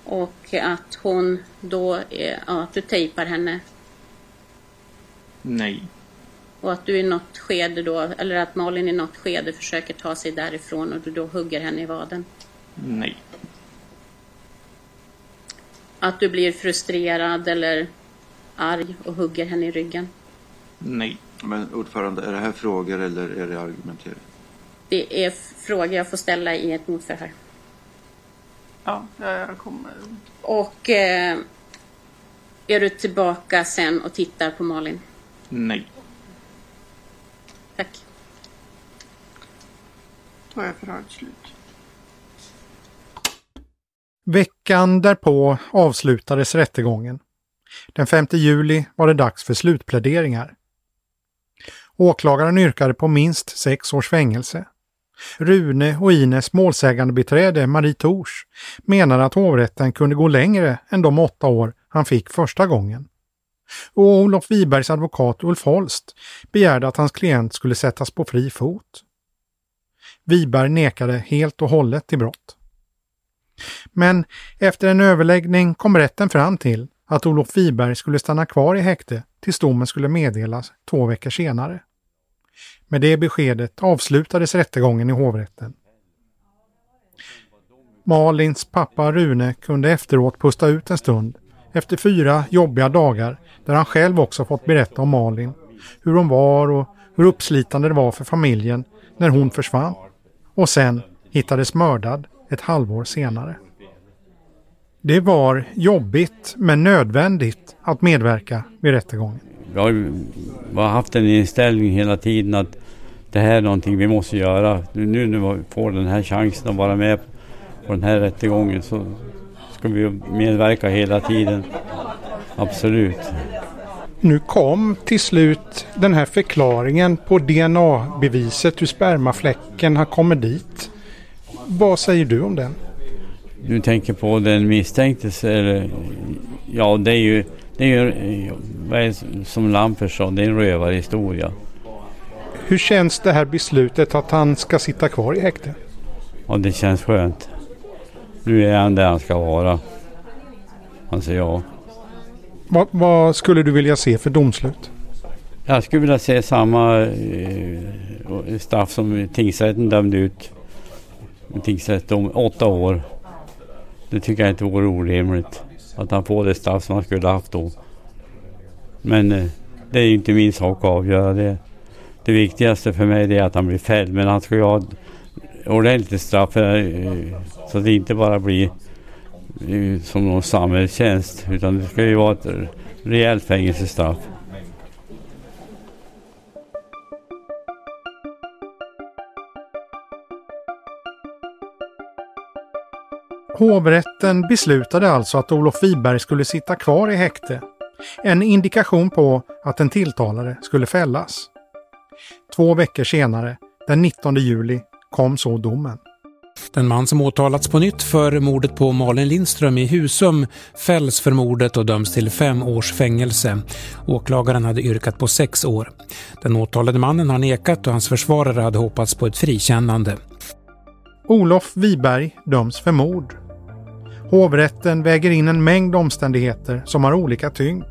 Och att hon då, är, ja, att du tejpar henne? Nej. Och att du i något skede då, eller att Malin i något skede försöker ta sig därifrån och du då hugger henne i vaden? Nej. Att du blir frustrerad eller arg och hugger henne i ryggen? Nej. Men ordförande, är det här frågor eller är det argumentering? Det är frågor jag får ställa i ett motförhör. Ja, jag kommer. Och eh, är du tillbaka sen och tittar på Malin? Nej. Tack. Då är förhöret slut. Veckan därpå avslutades rättegången. Den 5 juli var det dags för slutpläderingar. Åklagaren yrkade på minst sex års fängelse. Rune och Ines målsägandebiträde Marie Tors menar att hovrätten kunde gå längre än de åtta år han fick första gången. Och Olof Wibergs advokat Ulf Holst begärde att hans klient skulle sättas på fri fot. Wiberg nekade helt och hållet till brott. Men efter en överläggning kom rätten fram till att Olof Wiberg skulle stanna kvar i häkte tills domen skulle meddelas två veckor senare. Med det beskedet avslutades rättegången i hovrätten. Malins pappa Rune kunde efteråt pusta ut en stund efter fyra jobbiga dagar där han själv också fått berätta om Malin, hur hon var och hur uppslitande det var för familjen när hon försvann och sen hittades mördad ett halvår senare. Det var jobbigt men nödvändigt att medverka vid rättegången. Vi har, har haft en inställning hela tiden att det här är någonting vi måste göra. Nu när vi får den här chansen att vara med på den här rättegången så ska vi medverka hela tiden. Absolut. Nu kom till slut den här förklaringen på DNA-beviset hur spermafläcken har kommit dit. Vad säger du om den? Du tänker på den misstänktes, eller ja det är ju, det är ju som Lampers sa, det är en rövarhistoria. Hur känns det här beslutet att han ska sitta kvar i häkte? Ja det känns skönt. Nu är han där han ska vara. Anser jag. Vad, vad skulle du vilja se för domslut? Jag skulle vilja se samma eh, straff som tingsrätten dömde ut. Tingsrätt om åtta år. Det tycker jag inte vore orimligt. Att han får det straff som han skulle haft då. Men eh, det är ju inte min sak att avgöra det. Det viktigaste för mig är att han blir fälld. Men han ska ju ha ordentligt straff. Eh, så att det inte bara blir eh, som någon samhällstjänst. Utan det ska ju vara ett rejält fängelsestraff. Hovrätten beslutade alltså att Olof Wiberg skulle sitta kvar i häkte. En indikation på att den tilltalade skulle fällas. Två veckor senare, den 19 juli, kom så domen. Den man som åtalats på nytt för mordet på Malin Lindström i Husum fälls för mordet och döms till fem års fängelse. Åklagaren hade yrkat på sex år. Den åtalade mannen har nekat och hans försvarare hade hoppats på ett frikännande. Olof Wiberg döms för mord. Hovrätten väger in en mängd omständigheter som har olika tyngd.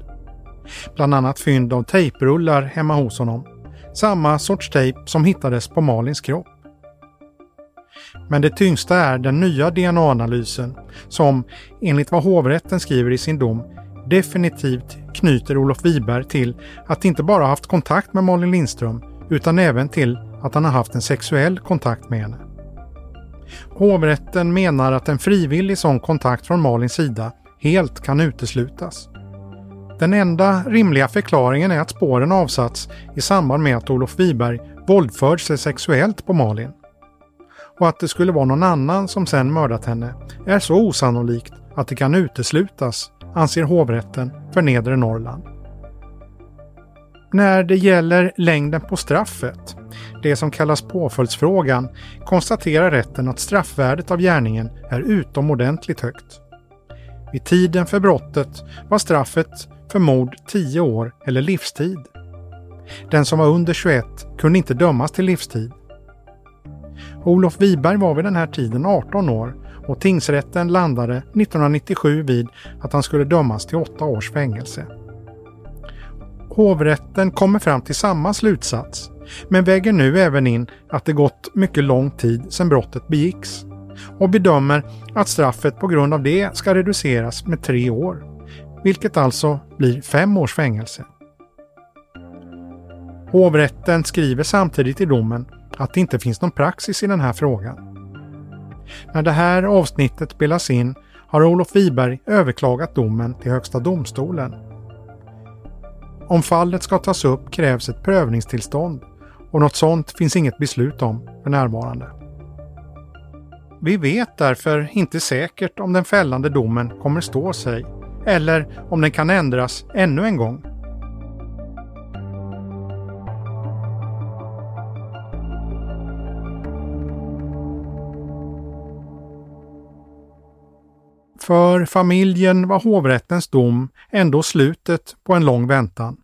Bland annat fynd av tejprullar hemma hos honom. Samma sorts tejp som hittades på Malins kropp. Men det tyngsta är den nya DNA-analysen som, enligt vad hovrätten skriver i sin dom, definitivt knyter Olof Wiberg till att inte bara haft kontakt med Malin Lindström utan även till att han har haft en sexuell kontakt med henne. Hovrätten menar att en frivillig sån kontakt från Malins sida helt kan uteslutas. Den enda rimliga förklaringen är att spåren avsatts i samband med att Olof Wiberg våldfört sig sexuellt på Malin. Och att det skulle vara någon annan som sen mördat henne är så osannolikt att det kan uteslutas, anser hovrätten för Nedre Norrland. När det gäller längden på straffet, det som kallas påföljdsfrågan, konstaterar rätten att straffvärdet av gärningen är utomordentligt högt. Vid tiden för brottet var straffet för mord 10 år eller livstid. Den som var under 21 kunde inte dömas till livstid. Olof Wiberg var vid den här tiden 18 år och tingsrätten landade 1997 vid att han skulle dömas till 8 års fängelse. Hovrätten kommer fram till samma slutsats, men väger nu även in att det gått mycket lång tid sedan brottet begicks och bedömer att straffet på grund av det ska reduceras med tre år, vilket alltså blir fem års fängelse. Hovrätten skriver samtidigt i domen att det inte finns någon praxis i den här frågan. När det här avsnittet spelas in har Olof Wiberg överklagat domen till Högsta domstolen. Om fallet ska tas upp krävs ett prövningstillstånd och något sådant finns inget beslut om för närvarande. Vi vet därför inte säkert om den fällande domen kommer stå sig eller om den kan ändras ännu en gång. För familjen var hovrättens dom ändå slutet på en lång väntan.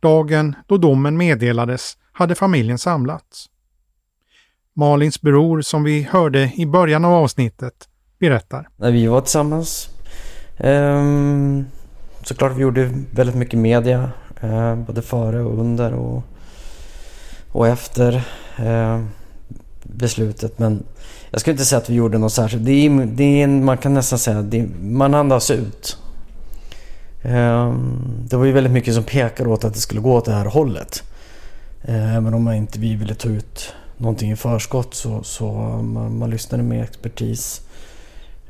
Dagen då domen meddelades hade familjen samlats. Malins bror som vi hörde i början av avsnittet berättar. När vi var tillsammans um, såklart vi gjorde väldigt mycket media. Uh, både före och under och, och efter uh, beslutet. Men jag skulle inte säga att vi gjorde något särskilt. Det är, det är, man kan nästan säga att man andas ut. Ehm, det var ju väldigt mycket som pekade åt att det skulle gå åt det här hållet. Ehm, även om man inte vi ville ta ut någonting i förskott så, så man, man lyssnade med expertis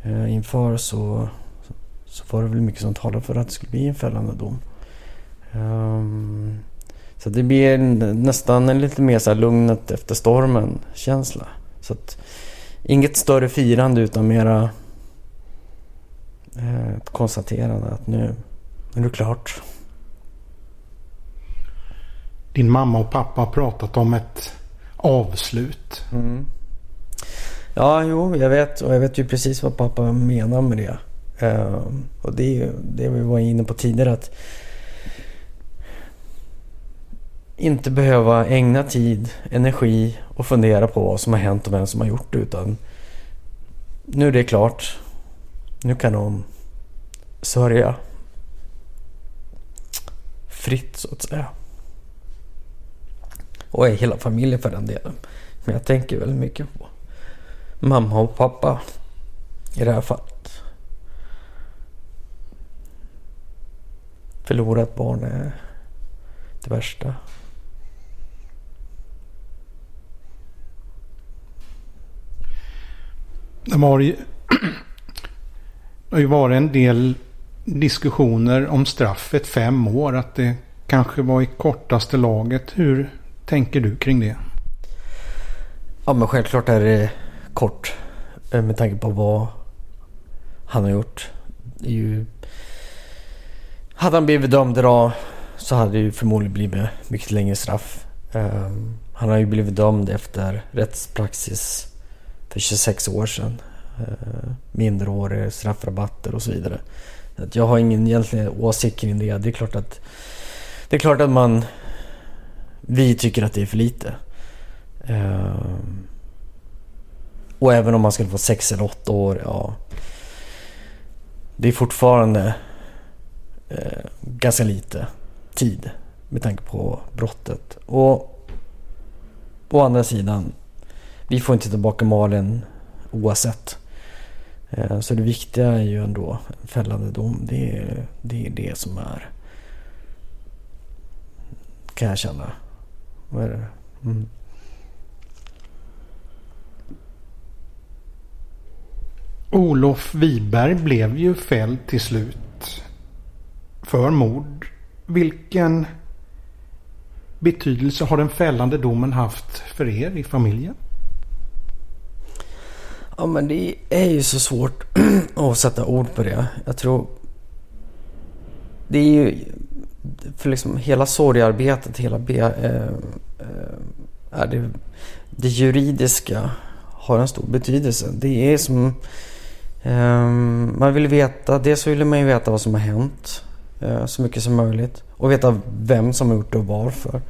eh, inför så, så var det väl mycket som talade för att det skulle bli en fällande dom. Ehm, så det blir nästan en lite mer så här lugnet efter stormen känsla. Så att, inget större firande utan mera eh, ett konstaterande att nu, nu är det klart. Din mamma och pappa har pratat om ett avslut. Mm. Ja, jo, jag vet. Och jag vet ju precis vad pappa menar med det. Uh, och det är ju det vi var inne på tidigare. att inte behöva ägna tid, energi och fundera på vad som har hänt och vem som har gjort det. Utan nu är det klart. Nu kan de sörja fritt så att säga. Och hela familjen för den delen. Men jag tänker väldigt mycket på mamma och pappa i det här fallet. Förlora ett barn är det värsta. Det har ju, det har ju varit en del diskussioner om straffet fem år. Att det kanske var i kortaste laget. Hur tänker du kring det? Ja men självklart är det kort. Eh, med tanke på vad han har gjort. Det är ju... Hade han blivit dömd idag så hade det ju förmodligen blivit mycket längre straff. Um, han har ju blivit dömd efter rättspraxis för 26 år sedan. Eh, Mindreårig, straffrabatter och så vidare. Att jag har ingen egentligen åsikt kring det. Det är klart att, det är klart att man vi tycker att det är för lite. Eh, och även om man skulle få sex eller åtta år, ja. Det är fortfarande eh, ganska lite tid med tanke på brottet. Och å andra sidan, vi får inte tillbaka Malin oavsett. Eh, så det viktiga är ju ändå en fällande dom. Det är, det är det som är, kan jag känna. Vad är det? Mm. Olof Wiberg blev ju fälld till slut för mord. Vilken betydelse har den fällande domen haft för er i familjen? Ja men det är ju så svårt att sätta ord på det. Jag tror... Det är ju... För liksom hela sorgearbetet, hela be, eh, eh, det, det juridiska har en stor betydelse. Det är som... Eh, man vill veta, dels vill man ju veta vad som har hänt eh, så mycket som möjligt. Och veta vem som har gjort det och varför.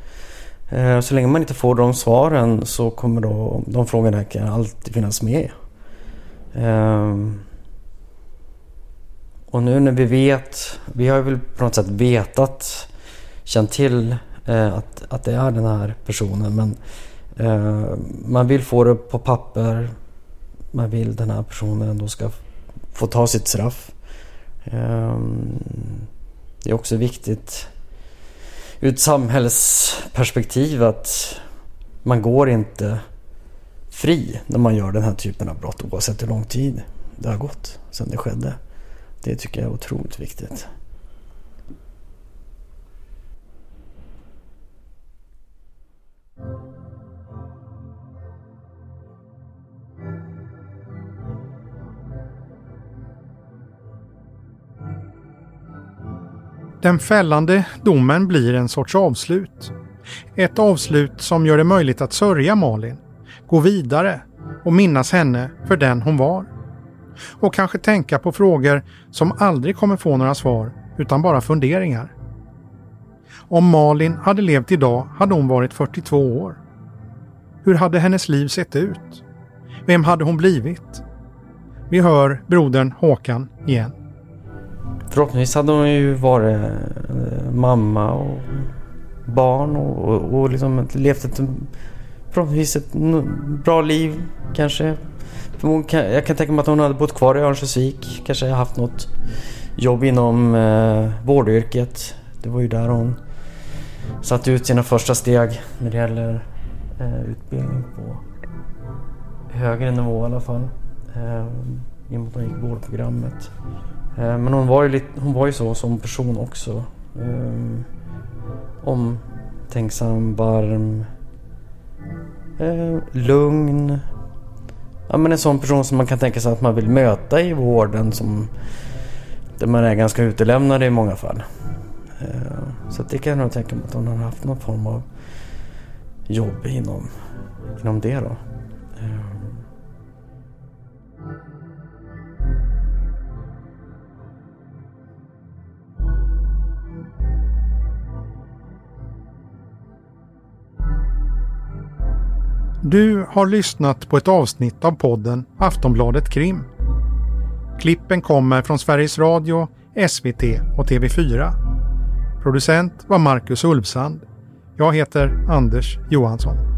Eh, så länge man inte får de svaren så kommer då de frågorna kan alltid finnas med. Um, och nu när vi vet, vi har väl på något sätt vetat, känt till eh, att, att det är den här personen men eh, man vill få det på papper. Man vill den här personen ändå ska få ta sitt straff. Ehm, det är också viktigt ur ett samhällsperspektiv att man går inte fri när man gör den här typen av brott oavsett hur lång tid det har gått sedan det skedde. Det tycker jag är otroligt viktigt. Den fällande domen blir en sorts avslut. Ett avslut som gör det möjligt att sörja Malin gå vidare och minnas henne för den hon var. Och kanske tänka på frågor som aldrig kommer få några svar utan bara funderingar. Om Malin hade levt idag hade hon varit 42 år. Hur hade hennes liv sett ut? Vem hade hon blivit? Vi hör brodern Håkan igen. Förhoppningsvis hade hon ju varit eh, mamma och barn och, och, och liksom levt ett förhoppningsvis ett bra liv kanske. Jag kan tänka mig att hon hade bott kvar i Örnsköldsvik. Kanske haft något jobb inom eh, vårdyrket. Det var ju där hon satte ut sina första steg när det gäller eh, utbildning på högre nivå i alla fall. Eh, I och med att hon gick vårdprogrammet. Eh, men hon var, ju lite, hon var ju så som person också. Eh, omtänksam, varm eh, lugn. Ja, men en sån person som man kan tänka sig att man vill möta i vården som där man är ganska utelämnad i många fall. Eh, så det kan jag nog tänka mig att hon har haft någon form av jobb inom, inom det då. Du har lyssnat på ett avsnitt av podden Aftonbladet Krim. Klippen kommer från Sveriges Radio, SVT och TV4. Producent var Marcus Ulfsand. Jag heter Anders Johansson.